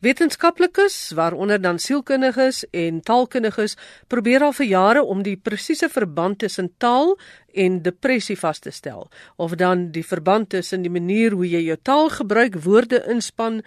Wetenskaplikes, waaronder dan sielkundiges en taalkundiges, probeer al vir jare om die presiese verband tussen taal en depressie vas te stel, of dan die verband tussen die manier hoe jy jou taal gebruik, woorde inspan,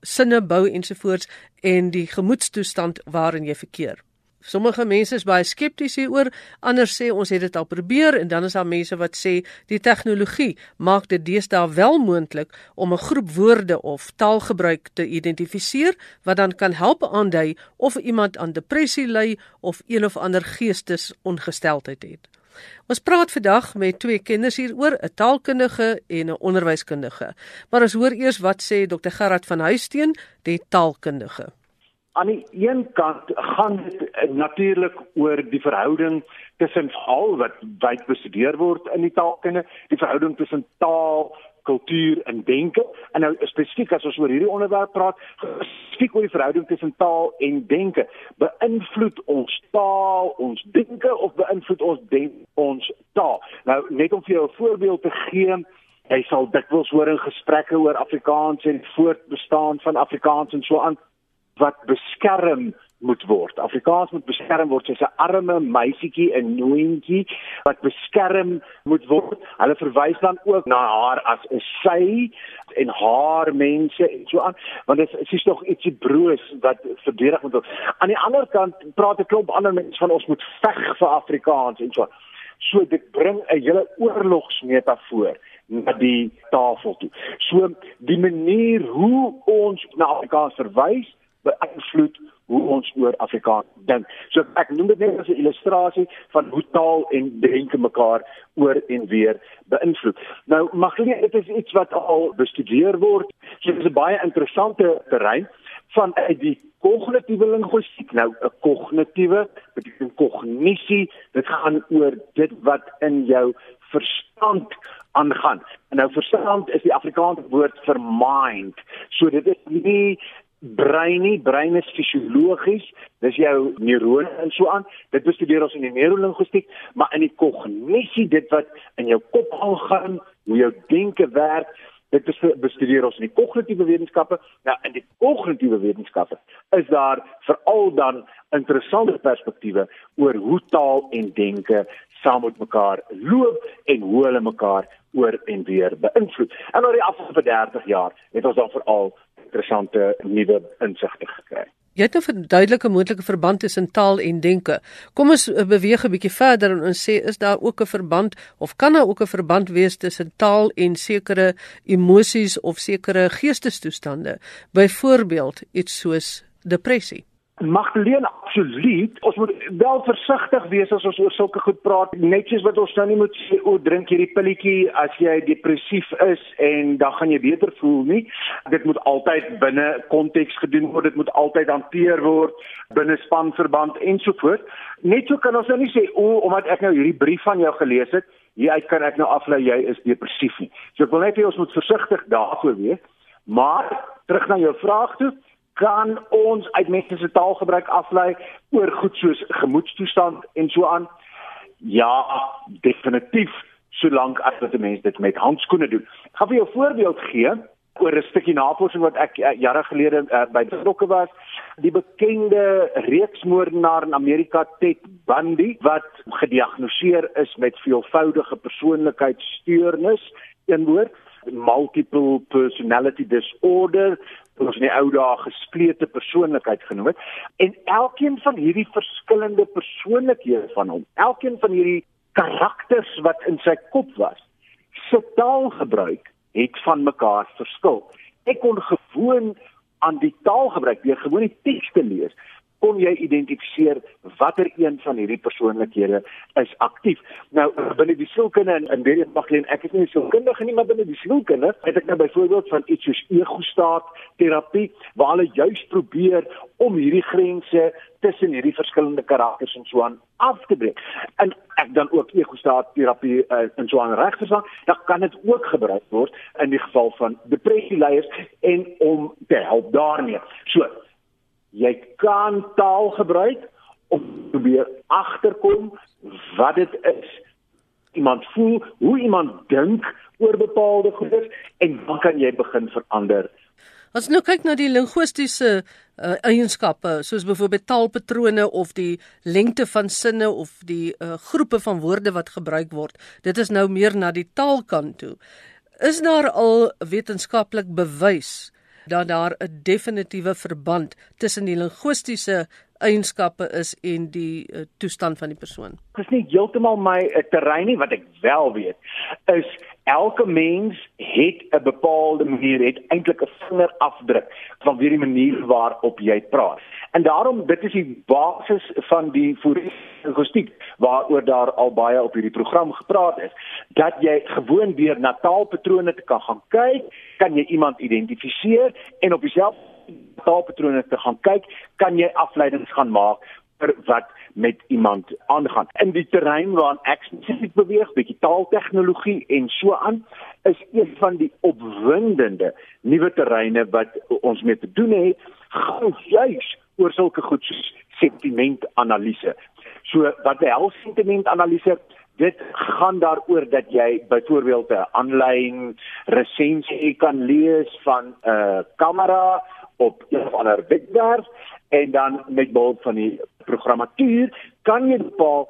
sinne bou ensovoorts en die gemoedstoestand waarin jy verkeer. Sommige mense is baie skepties hieroor, ander sê ons het dit al probeer en dan is daar mense wat sê die tegnologie maak dit deesdae wel moontlik om 'n groep woorde of taalgebruik te identifiseer wat dan kan help aandui of iemand aan depressie ly of een of ander geestesongesteldheid het. Ons praat vandag met twee kenners hieroor, 'n taalkundige en 'n onderwyskundige. Maar ons hoor eers wat sê Dr Gerard van Huisteen, die taalkundige. Aan die een kant gaan dit eh, natuurlik oor die verhouding tussen taal wat wyd bestudeer word in die taalkunde, die verhouding tussen taal, kultuur en denke. En nou spesifiek as ons oor hierdie onderwerp praat, spesifiek oor die verhouding tussen taal en denke, beïnvloed ons taal ons denke of beïnvloed ons denk ons taal. Nou net om vir jou 'n voorbeeld te gee, jy sal dikwels hoor in gesprekke oor Afrikaans en voortbestaan van Afrikaans en so aan wat beskerm moet word. Afrikaans moet beskerm word soos 'n arme meisietjie in Noontjie wat beskerm moet word. Hulle verwys dan ook na haar as 'n sy en haar mense en so aan, want dit is, is tog ietsie broos wat verdedig moet word. Aan die ander kant praat 'n klomp ander mense van ons moet veg vir Afrikaans en so. So dit bring 'n hele oorlogsmetafoor na die tafel toe. So die manier hoe ons na Afrikaans verwys beïnvloed hoe ons oor Afrikaans dink. So ek noem dit net as 'n illustrasie van hoe taal en denke mekaar oor en weer beïnvloed. Nou Magdalene, dit is iets wat al bestudeer word. Dit is 'n baie interessante terrein van uit die kognitiewe linguistiek. Nou 'n kognitiewe beteken kognisie. Dit gaan oor dit wat in jou verstand aangaan. En nou verstand is die Afrikaanse woord vir mind. So dit is nie brein nie, brein is fisiologies, dis jou neurone en so aan. Dit bestudeer ons in die neurolinguistiek, maar in die kognisie, dit wat in jou kop aangaan, hoe jou denke werk, dit bestudeer ons in die kognitiewe wetenskappe. Nou in die kognitiewe wetenskappe is daar veral dan interessante perspektiewe oor hoe taal en denke saam met mekaar loop en hoe hulle mekaar oor en weer beïnvloed. En oor die afgelope 30 jaar het ons dan veral interessante nuwe insigte gekry. Jy het 'n nou verduidelike moontlike verband tussen taal en denke. Kom ons eh, beweeg 'n bietjie verder en ons sê is daar ook 'n verband of kan daar ook 'n verband wees tussen taal en sekere emosies of sekere geestestoestande? Byvoorbeeld iets soos depressie. Magdalene absoluut. Ons moet wel versigtig wees as ons oor sulke goed praat. Net soos wat ons nou nie moet sê o, drink hierdie pilletjie as jy depressief is en dan gaan jy beter voel nie. Dit moet altyd binne konteks gedoen word. Dit moet altyd hanteer word binne spanverband ensovoorts. Net so kan ons nou nie sê o, omdat ek nou hierdie brief van jou gelees het, hieruit kan ek nou aflei jy is depressief nie. So ek wil net hê ons moet versigtig daaroor wees. Maar terug na jou vraag toe kan ons uit mense se taalgebruik aflei oor goed soos gemoedstoestand en so aan. Ja, definitief solank as wat 'n mens dit met handskoene doen. Ek gaan vir jou 'n voorbeeld gee oor 'n stukkie navorsing wat ek uh, jare gelede uh, by betrokke was. Die bekende reeksmoordenaar in Amerika Ted Bundy wat gediagnoseer is met veelvoudige persoonlikheidssteurnis, een woord multiple personality disorder ons in die ou dae gesplete persoonlikheid genoem het. En elkeen van hierdie verskillende persoonlikhede van hom elkeen van hierdie karakters wat in sy kop was se taalgebruik het van mekaar verskil. Ek kon gewoon aan die taalgebruik deur gewoon die tekste lees kon jy identifiseer watter een van hierdie persoonlikhede is aktief. Nou binne die sielkunde en in baie magleen ek is nie sielkundige nie, maar binne die sielkunde het ek nou byvoorbeeld van iets soos ego-staat terapie waar hulle juis probeer om hierdie grense tussen hierdie verskillende karakters en so aan af te breek. En ek dan ook ego-staat terapie uh, en so aan regverstaan, dan kan dit ook gebruik word in die geval van depressie leiers en om te help daarmee. So jy kan taal gebruik om probeer agterkom wat dit is iemand voel hoe iemand dink oor bepaalde goedes en dan kan jy begin verander As nou kyk na die linguistiese uh, eienskappe soos byvoorbeeld taalpatrone of die lengte van sinne of die uh, groepe van woorde wat gebruik word. Dit is nou meer na die taalkant toe. Is daar al wetenskaplik bewys dat daar 'n definitiewe verband tussen die linguistiese eienskappe is en die uh, toestand van die persoon? Dit is nie heeltemal my uh, terrein nie wat ek wel weet is elke mens het 'n bepaalde manier, het eintlik 'n vingerafdruk van wie die manier waarop jy praat. En daarom dit is die basis van die forensiek waaroor daar al baie op hierdie program gepraat is, dat jy gewoon deur na taalpatrone te kan gaan kyk, kan jy iemand identifiseer en op jouself taalpatrone te gaan kyk, kan jy afleidings gaan maak vir wat met iemand aangaan. In die terrein waar ek spesifiek beweeg, bietjie taaltegnologie en so aan, is een van die opwindende nuwe terreine wat ons mee te doen het, gaan juis oor sulke goed soos sentimentanalise. So wat behels sentimentanalise? Dit gaan daaroor dat jy byvoorbeeld 'n aanlyn resensie kan lees van 'n uh, kamera op 'n of ander webwerf en dan met behulp van die programmatuur kan jy bepaal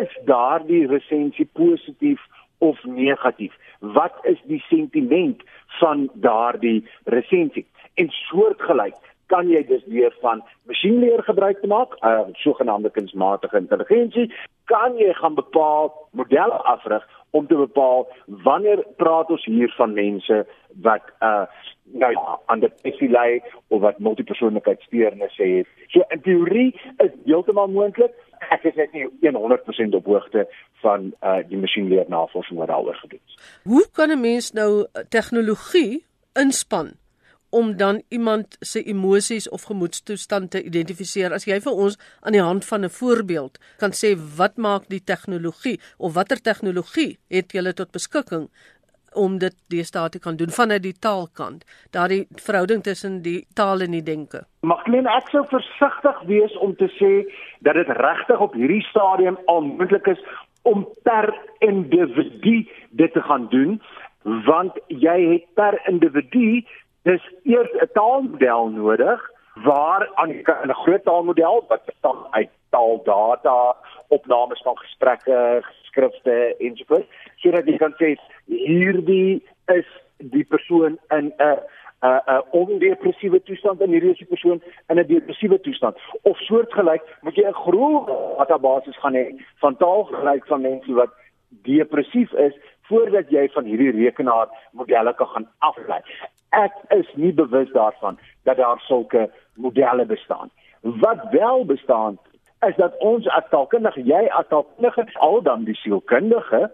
is daardie resensie positief of negatief. Wat is die sentiment van daardie resensie? En soortgelyk kan jy dus weer van masjienleer gebruik te maak, uh, sogenaamde kunsmatige intelligensie, kan jy gaan bepaal modelle afrig om te bepaal wanneer praat ons hier van mense wat uh nou ja, aan depressie ly of wat multipersoonlikheidssteurnisse het. So in teorie is heeltemal moontlik. Ek is net nie 100% op hoogte van uh die masjienleernavorsing wat daaroor gedoen is. Hoe kan 'n mens nou tegnologie inspann om dan iemand se emosies of gemoedstoestand te identifiseer. As jy vir ons aan die hand van 'n voorbeeld kan sê wat maak die tegnologie of watter tegnologie het jy tot beskikking om dit deesdae te kan doen vanuit die taalkant, daardie verhouding tussen die taal en die denke. Magleen, ek sou versigtig wees om te sê dat dit regtig op hierdie stadium onmoontlik is om per individu dit te gaan doen, want jy het per individu dis eers 'n taalmodel nodig waar aan 'n groot taalmodel wat bestaan uit taaldata, opnames van gesprekke, geskrifte ensovoorts sodat jy kan sê hierdie is die persoon in 'n 'n ondepressiewe toestand en hierdie is die persoon in 'n depressiewe toestand. Of soortgelyk moet jy 'n groot database gaan hê van taalgelyk van mense wat depressief is voordat jy van hierdie rekenaar modelle kan gaan aflei. Ek is nie bewus daarvan dat daar sulke modelle bestaan. Wat wel bestaan is dat ons as taalkundige, jy as taalkundige, al dan die sielkundige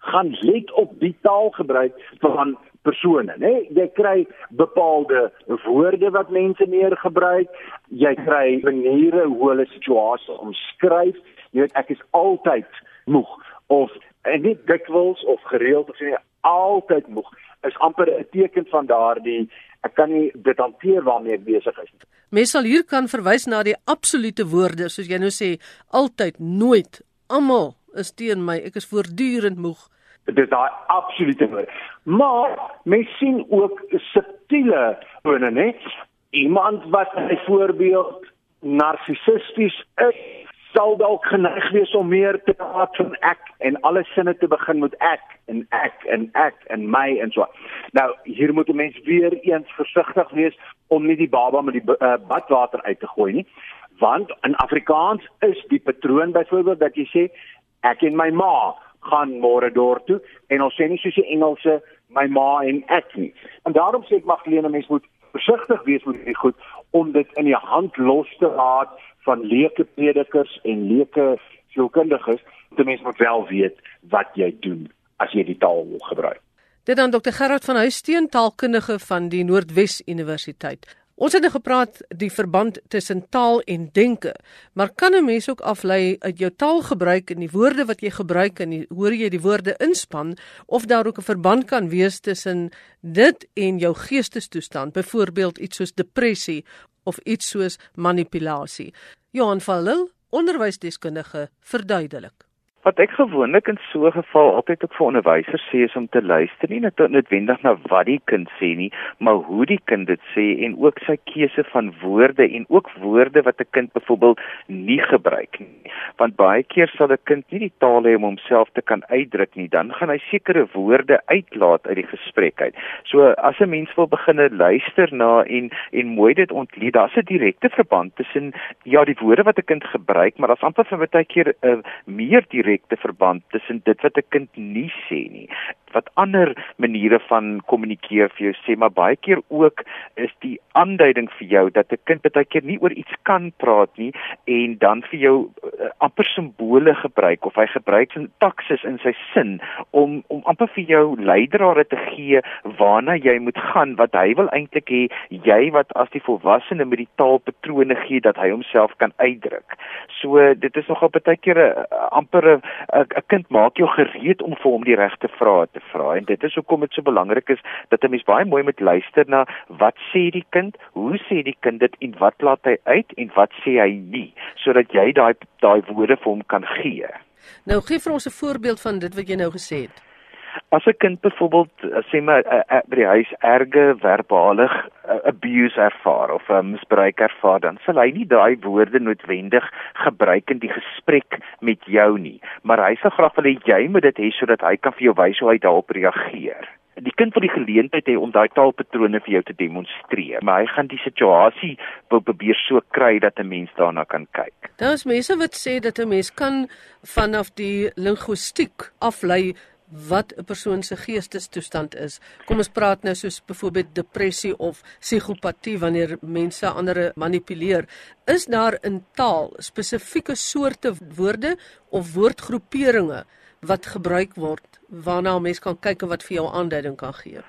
gaan let op die taalgebruik van persone, né? Jy kry bepaalde woorde wat mense meer gebruik. Jy kry maniere hoe hulle situasies omskryf. Jy weet ek is altyd moeg of en nie dikwels of gereeld of nie altyd moeg is amper 'n teken van daardie ek kan nie dit hanteer waarmee ek besig is nie. Mens sal hier kan verwys na die absolute woorde soos jy nou sê altyd nooit almal is teen my ek is voortdurend moeg. Dit is daai absolute woord maar mens sien ook subtiele tone nê iemand wat byvoorbeeld narcissisties is sal dalk geneig wees om meer te praat van ek en alle sinne te begin met ek en ek en ek en my en so. Nou hier moet 'n mens weer eens versigtig wees om nie die baba met die uh, badwater uit te gooi nie. Want in Afrikaans is die patroon byvoorbeeld dat jy sê ek en my ma gaan môre dorp toe en ons sê nie soos die Engelse my ma en ek nie. En daarom sê ek mag Lene mens moet versigtig wees met hierdie goed om dit in die hand los te laat van leuke predikers en leuke sielkundiges, dit mens moet wel weet wat jy doen as jy die taal wil gebruik. Dit dan Dr Gerard van Huisteen taalkundige van die Noordwes Universiteit. Ons het nou gepraat die verband tussen taal en denke, maar kan 'n mens ook aflei uit jou taalgebruik en die woorde wat jy gebruik en die, hoor jy die woorde inspan of daar ook 'n verband kan wees tussen dit en jou geestestoestand, byvoorbeeld iets soos depressie of iets soos manipulasie. Johan van Lille, onderwysdeskundige, verduidelik. Wat ek gewoonlik in so 'n geval altyd ook vir onderwysers sê is om te luister nie net noodwendig na wat die kind sê nie, maar hoe die kind dit sê en ook sy keuse van woorde en ook woorde wat 'n kind byvoorbeeld nie gebruik nie. Want baie keer sal 'n kind nie die taal hê om homself te kan uitdruk nie, dan gaan hy sekere woorde uitlaat uit die gesprek uit. So as 'n mens wil begin luister na en en mooi dit ontleed, daar's 'n direkte verband tussen ja, die woorde wat 'n kind gebruik, maar daar's amper vir baie keer 'n uh, meer direk direkte verband tussen dit wat 'n kind nie sê nie wat ander maniere van kommunikeer vir jou sê maar baie keer ook is die aanduiding vir jou dat 'n kind baie keer nie oor iets kan praat nie en dan vir jou uh, amper simbole gebruik of hy gebruik sintaksis in sy sin om om amper vir jou leidrade te gee waarna jy moet gaan wat hy wil eintlik hê jy wat as die volwassene met die taalpatrone gee dat hy homself kan uitdruk. So dit is nogal baie keer 'n amper 'n kind maak jou gereed om vir hom die regte vrae te vra en dit is hoekom dit so belangrik is dat 'n mens baie mooi moet luister na wat sê die kind, hoe sê die kind dit en wat laat hy uit en wat sê hy nie sodat jy daai daai woorde vir hom kan gee. Nou gee vir ons 'n voorbeeld van dit wat jy nou gesê het. As 'n kind byvoorbeeld eh, sê maar uh, uh, by die huis erge verbale uh, abuse ervaar of 'n misbruik ervaar, dan sal hy nie daai woorde noodwendig gebruik in die gesprek met jou nie, maar hy sal graag wil hê jy moet dit hê sodat hy kan vir jou wys hoe hy daarop reageer. Die kind wil die geleentheid hê om daai taalpatrone vir jou te demonstreer, maar hy gaan die situasie wil probeer so kry dat 'n mens daarna kan kyk. Daar is mense wat sê dat 'n mens kan vanaf die linguistiek aflei wat 'n persoon se geestestoestand is. Kom ons praat nou soos byvoorbeeld depressie of psigopatie wanneer mense ander manipuleer. Is daar in taal spesifieke soorte woorde of woordgroeperinge wat gebruik word waarna 'n mens kan kyk en wat vir jou aanduiding kan gee?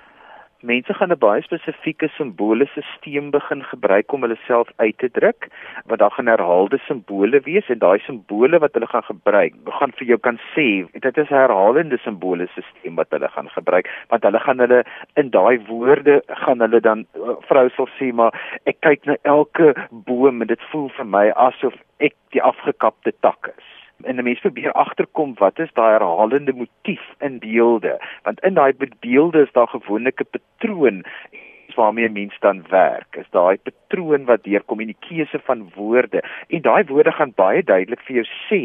Mense gaan 'n baie spesifieke simboliese stelsel begin gebruik om hulle self uit te druk wat daar gaan herhaalde simbole wees en daai simbole wat hulle gaan gebruik gaan vir jou kan sê dit is 'n herhalende simboliese stelsel wat hulle gaan gebruik want hulle gaan hulle in daai woorde gaan hulle dan eh, vrou sal sê maar ek kyk na elke boom en dit voel vir my asof ek die afgekapte tak is en 'n mens probeer agterkom wat is daai herhalende motief in beelde. Want in daai beelde is daar gewoonlik 'n patroon waarmee 'n mens dan werk is daai patroon wat deur kommunikasie van woorde. En daai woorde gaan baie duidelik vir jou sê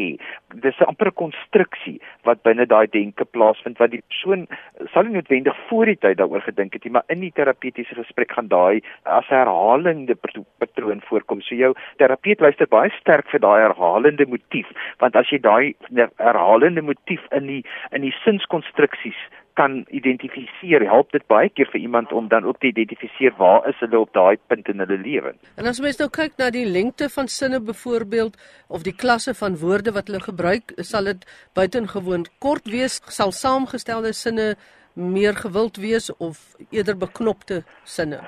dis 'n amper 'n konstruksie wat binne daai denke plaasvind wat die persoon sal nie noodwendig voor die tyd daaroor gedink het nie maar in die terapeutiese gesprek gaan daai as herhalende patroon voorkom. So jou terapeut luister baie sterk vir daai herhalende motief want as jy daai herhalende motief in die in die sinskonstruksies kan identifiseer, help dit baie keer vir iemand om dan ook te identifiseer waar is hulle op daai punt in hulle lewe. En as mens nou kyk na die lengte van sinne byvoorbeeld of die klasse van woorde wat hulle gebruik, sal dit buitengewoon kort wees, sal saamgestelde sinne meer gewild wees of eerder beknopte sinne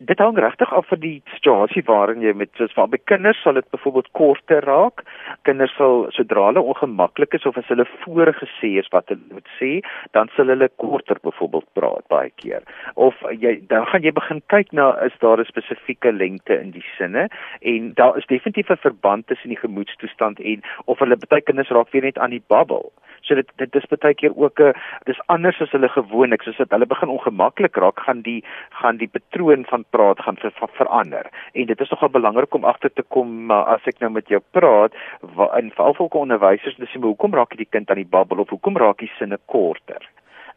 dit hang regtig af van die situasie waarin jy met soos vir kinders sal dit byvoorbeeld korter raak. Kinders sal sodra hulle ongemaklik is of as hulle voorgesê is wat hulle moet sê, dan sal hulle korter byvoorbeeld praat baie keer. Of jy dan gaan jy begin kyk na is daar 'n spesifieke lengte in die sinne en daar is definitief 'n verband tussen die gemoedstoestand en of hulle baie kinders raak weer net aan die babbel. So dit dit is baie keer ook 'n dis anders as hulle gewoonlik, soos dat hulle begin ongemaklik raak, gaan die gaan die patroon van praat gaan ver, ver, verander. En dit is nogal belangrik om agter te kom maar as ek nou met jou praat, wa, in veral vir onderwysers, dis hoe hoekom raak die kind aan die babbel of hoekom raak die sinne korter?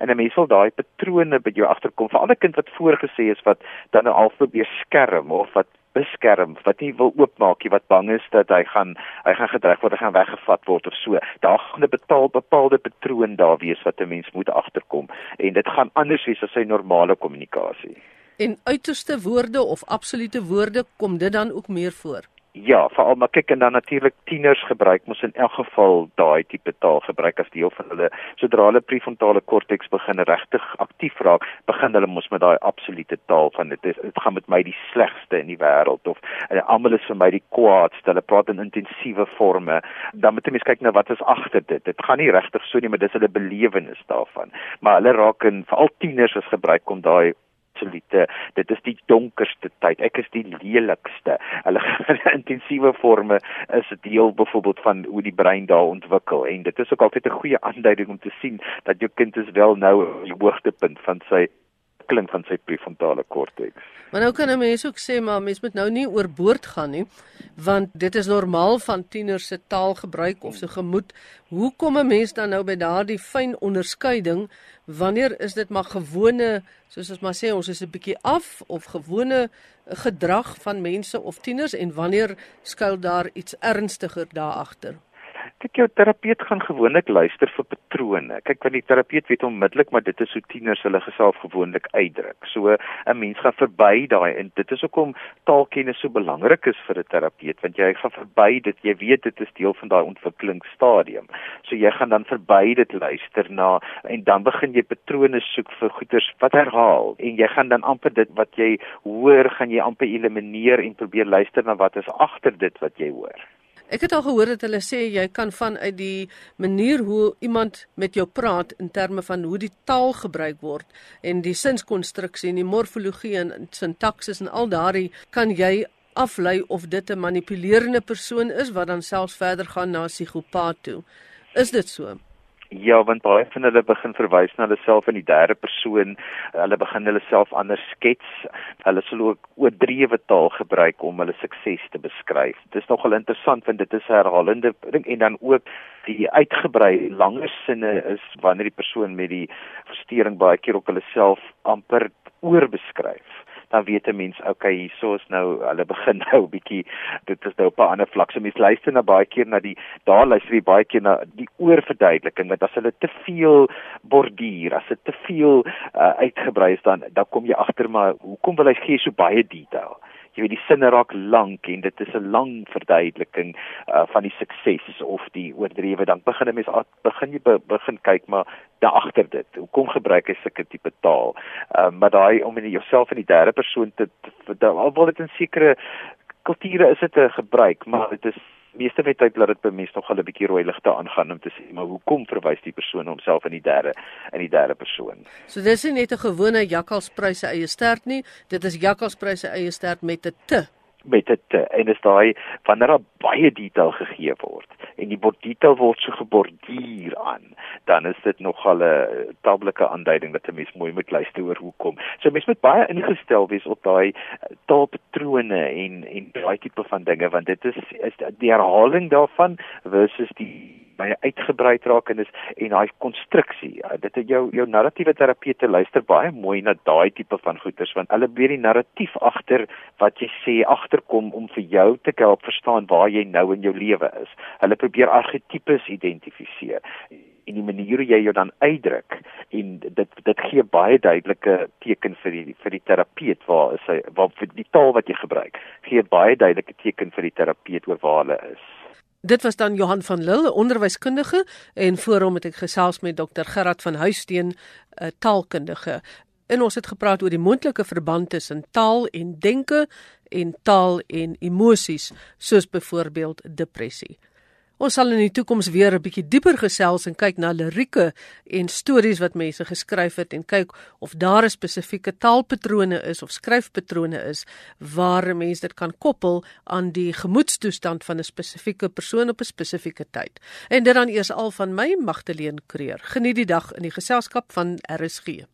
en 'n mens wil daai patrone by jou agterkom vir ander kind wat voorgesê is wat dan nou al probeer skerm of wat beskerm wat nie wil oopmaak nie wat bang is dat hy gaan hy gaan gedreig word hy gaan weggevat word of so. Daar gaan 'n betaal bepaalde patroon daar wees wat 'n mens moet agterkom. En dit gaan anders wees as sy normale kommunikasie. En uiterste woorde of absolute woorde kom dit dan ook meer voor Ja, veral maar kyk en dan natuurlik tieners gebruik mos in elk geval daai tipe taal gebruik as deel van hulle sodra hulle prefrontale korteks begin regtig aktief raak, begin hulle mos met daai absolute taal van dit is dit gaan met my die slegste in die wêreld of almal is vir my die kwaadste. Hulle praat in intensiewe forme. Dan moet jy mens kyk na wat is agter dit. Dit gaan nie regtig so nie, maar dis hulle belewenis daarvan. Maar hulle raak in veral tieners as gebruik kom daai absolute dit is die donkerste tyd. Ek is die lelikste. Hulle intensiewe forme is deel byvoorbeeld van hoe die brein daar ontwikkel en dit is ook altyd 'n goeie aanduiding om te sien dat jou kind is wel nou op die hoogtepunt van sy klink van sy prefrontale korteks. Maar nou kan 'n mens ook sê maar mens moet nou nie oorboord gaan nie, want dit is normaal van tieners se taalgebruik of se gemoed. Hoe kom 'n mens dan nou by daardie fyn onderskeiding wanneer is dit maar gewone, soos ons maar sê ons is 'n bietjie af of gewone gedrag van mense of tieners en wanneer skuil daar iets ernstiger daar agter? Kyk jou terapeut gaan gewoonlik luister vir patrone. Kyk want die terapeut weet onmiddellik maar dit is hoe tieners hulle geself gewoonlik uitdruk. So 'n mens gaan verby daai en dit is hoekom taalkennis so belangrik is vir 'n terapeut want jy gaan verby dit. Jy weet dit is deel van daai ontwikkelingsstadium. So jy gaan dan verby dit luister na en dan begin jy patrone soek vir goeters wat herhaal en jy gaan dan amper dit wat jy hoor gaan jy amper elimineer en probeer luister na wat is agter dit wat jy hoor. Ek het al gehoor dat hulle sê jy kan vanuit die manier hoe iemand met jou praat in terme van hoe die taal gebruik word en die sinskonstruksie en die morfologie en sintaksis en al daardie kan jy aflei of dit 'n manipulerende persoon is wat dan selfs verder gaan na psigopaat toe. Is dit so? Ja, want baie van hulle begin verwys na hulle self in die derde persoon. Hulle begin hulle self anders skets. Hulle sal ook oordrewe taal gebruik om hulle sukses te beskryf. Dit is nogal interessant want dit is herhalende ding en dan ook die uitgebrei langer sinne is wanneer die persoon met die verstoring baie keer op hulle self amper oorbeskryf dan weet 'n mens okay hierso is nou hulle begin nou 'n bietjie dit is nou op 'n ander vlak. So mens luister na baie keer na die daar luister jy baie keer na die oorverduideliking want as hulle te veel borduur as dit te veel uh, uitgebrei is dan dan kom jy agter maar hoekom wil hy gee so baie detail jy weet die sinne raak lank en dit is 'n lang verduideliking uh, van die sukses of die oordrewe. Dan begin 'n mens begin jy be, begin kyk maar daar agter dit. Hoekom gebruik hy sulke tipe taal? Uh, maar daai om in jouself in die derde persoon te, te, te alhoewel dit in sekere kulture is dit 'n gebruik maar dit is meeste van die tyd laat dit by mense nog 'n bietjie rooi ligte aangaan om te sê maar hoekom verwys die persoon homself in die derde in die derde persoon. So dis nie net 'n gewone jakkalspryse eie stert nie, dit is jakkalspryse eie stert met 'n te met dit en is daai wanneer daar baie detail gegee word en die detail word so geborduur aan dan is dit nogal 'n tablike aanduiding dat 'n mens mooi moet luister oor hoekom. So mens moet baie ingestel wees op daai taalpatrone en en daai tipe van dinge want dit is is die herhaling daarvan versus die baie uitgebrei raak en is en daai konstruksie. Dit is jou jou narratiewe terapeute luister baie mooi na daai tipe van goeters want hulle weet die narratief agter wat jy sê agterkom om vir jou te help verstaan waar jy nou in jou lewe is. Hulle probeer argetipes identifiseer en die manier hoe jy jou dan uitdruk en dit dit gee baie duidelike teken vir die vir die terapeut waar is hy waar vir die taal wat jy gebruik gee baie duidelike teken vir die terapeut oor waar hulle is Dit was dan Johan van Lille, onderwyskundige en voor hom het ek gesels met Dr Gerard van Huisteen, 'n taalkundige. En ons het gepraat oor die moontlike verband tussen taal en denke en taal en emosies, soos byvoorbeeld depressie. Ons sal in die toekoms weer 'n bietjie dieper gesels en kyk na lirieke en stories wat mense geskryf het en kyk of daar 'n spesifieke taalpatrone is of skryfpatrone is waar mense dit kan koppel aan die gemoedstoestand van 'n spesifieke persoon op 'n spesifieke tyd. En dit dan eers al van my Magdalene Kreer. Geniet die dag in die geselskap van RSG.